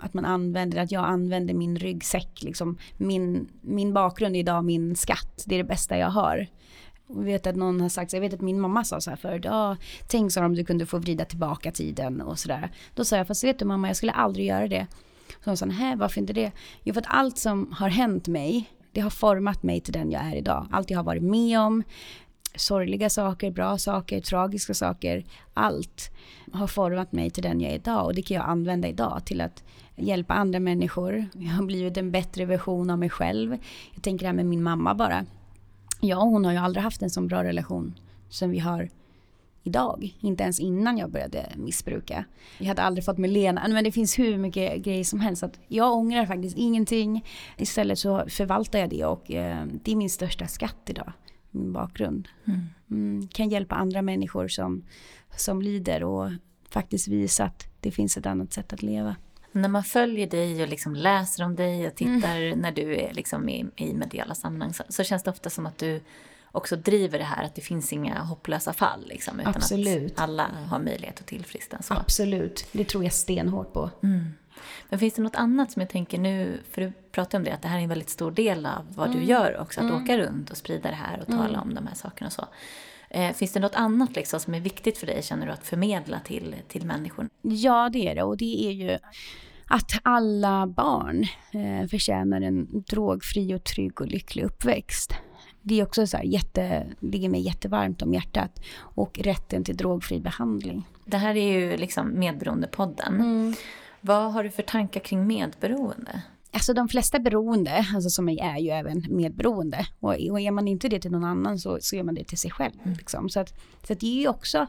Speaker 2: att man använder, att jag använder min ryggsäck, liksom min, min bakgrund är idag min skatt, det är det bästa jag har. Jag vet att någon har sagt, jag vet att min mamma sa så här förut, ja, tänk så om du kunde få vrida tillbaka tiden och sådär. Då sa jag, fast vet du mamma, jag skulle aldrig göra det. Så hon sa, nej varför inte det? Jo för att allt som har hänt mig, det har format mig till den jag är idag. Allt jag har varit med om, sorgliga saker, bra saker, tragiska saker, allt har format mig till den jag är idag och det kan jag använda idag till att hjälpa andra människor. Jag har blivit en bättre version av mig själv. Jag tänker det här med min mamma bara. Ja, hon har ju aldrig haft en så bra relation som vi har idag. Inte ens innan jag började missbruka. Jag hade aldrig fått med Lena, men det finns hur mycket grejer som helst. Att jag ångrar faktiskt ingenting. Istället så förvaltar jag det och eh, det är min största skatt idag. Min bakgrund. Mm, kan hjälpa andra människor som, som lider och faktiskt visa att det finns ett annat sätt att leva.
Speaker 1: När man följer dig och liksom läser om dig och tittar när du är liksom i, i mediala sammanhang så, så känns det ofta som att du också driver det här att det finns inga hopplösa fall. Liksom, utan
Speaker 2: Absolut.
Speaker 1: att alla har möjlighet att tillfriskna.
Speaker 2: Absolut, det tror jag stenhårt på.
Speaker 1: Men finns det något annat som jag tänker nu, för du pratar om det, att det här är en väldigt stor del av vad du gör också, att åka runt och sprida det här och tala om de här sakerna och så. Eh, finns det något annat liksom som är viktigt för dig, känner du, att förmedla till, till människor?
Speaker 2: Ja, det är det. Och det är ju att alla barn eh, förtjänar en drogfri och trygg och lycklig uppväxt. Det är också så här jätte, ligger mig jättevarmt om hjärtat. Och rätten till drogfri behandling.
Speaker 1: Det här är ju liksom Medberoendepodden. Mm. Vad har du för tankar kring medberoende?
Speaker 2: Alltså de flesta beroende, alltså som är, är ju även medberoende. Och, och är man inte det till någon annan så, så är man det till sig själv. Mm. Liksom. Så, att, så att det är ju också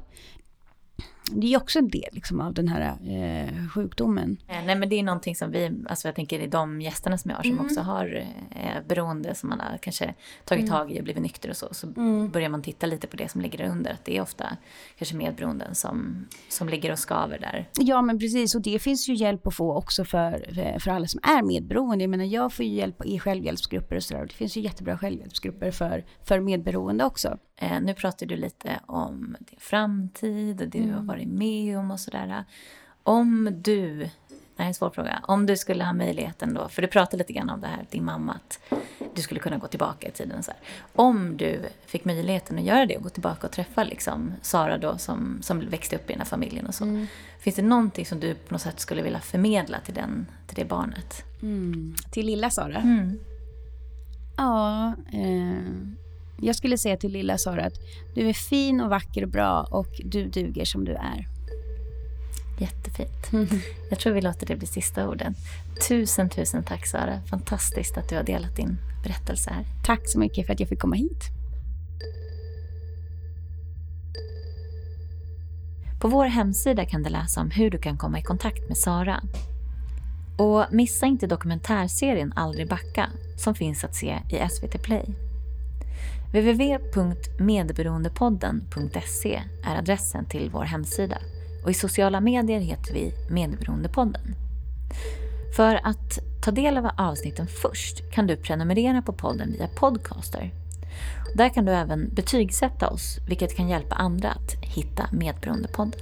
Speaker 2: det är också en del liksom, av den här eh, sjukdomen.
Speaker 1: Eh, nej men det är någonting som vi, alltså jag tänker de gästerna som jag har som mm. också har eh, beroende som man har kanske tagit mm. tag i och blivit nykter och så. Så mm. börjar man titta lite på det som ligger under. Att det är ofta kanske medberoenden som, som ligger och skaver där.
Speaker 2: Ja men precis och det finns ju hjälp att få också för, för alla som är medberoende. Jag menar jag får ju hjälp i självhjälpsgrupper och sådär. Det finns ju jättebra självhjälpsgrupper för, för medberoende också.
Speaker 1: Eh, nu pratar du lite om din framtid och det mm. du har varit med om och sådär. Om du, det här är en svår fråga, om du skulle ha möjligheten då, för du pratade lite grann om det här, din mamma, att du skulle kunna gå tillbaka i tiden. Så här. Om du fick möjligheten att göra det och gå tillbaka och träffa liksom Sara då som, som växte upp i den här familjen och så. Mm. Finns det någonting som du på något sätt skulle vilja förmedla till, den, till det barnet?
Speaker 2: Mm. Till lilla Sara? Mm. Ja, eh jag skulle säga till lilla Sara att du är fin och vacker och bra och du duger som du är.
Speaker 1: Jättefint. Mm. Jag tror vi låter det bli sista orden. Tusen, tusen tack Sara. Fantastiskt att du har delat din berättelse här.
Speaker 2: Tack så mycket för att jag fick komma hit.
Speaker 1: På vår hemsida kan du läsa om hur du kan komma i kontakt med Sara. Och missa inte dokumentärserien Aldrig backa som finns att se i SVT Play www.medberoendepodden.se är adressen till vår hemsida och i sociala medier heter vi Medberoendepodden. För att ta del av avsnitten först kan du prenumerera på podden via Podcaster. Där kan du även betygsätta oss, vilket kan hjälpa andra att hitta Medberoendepodden.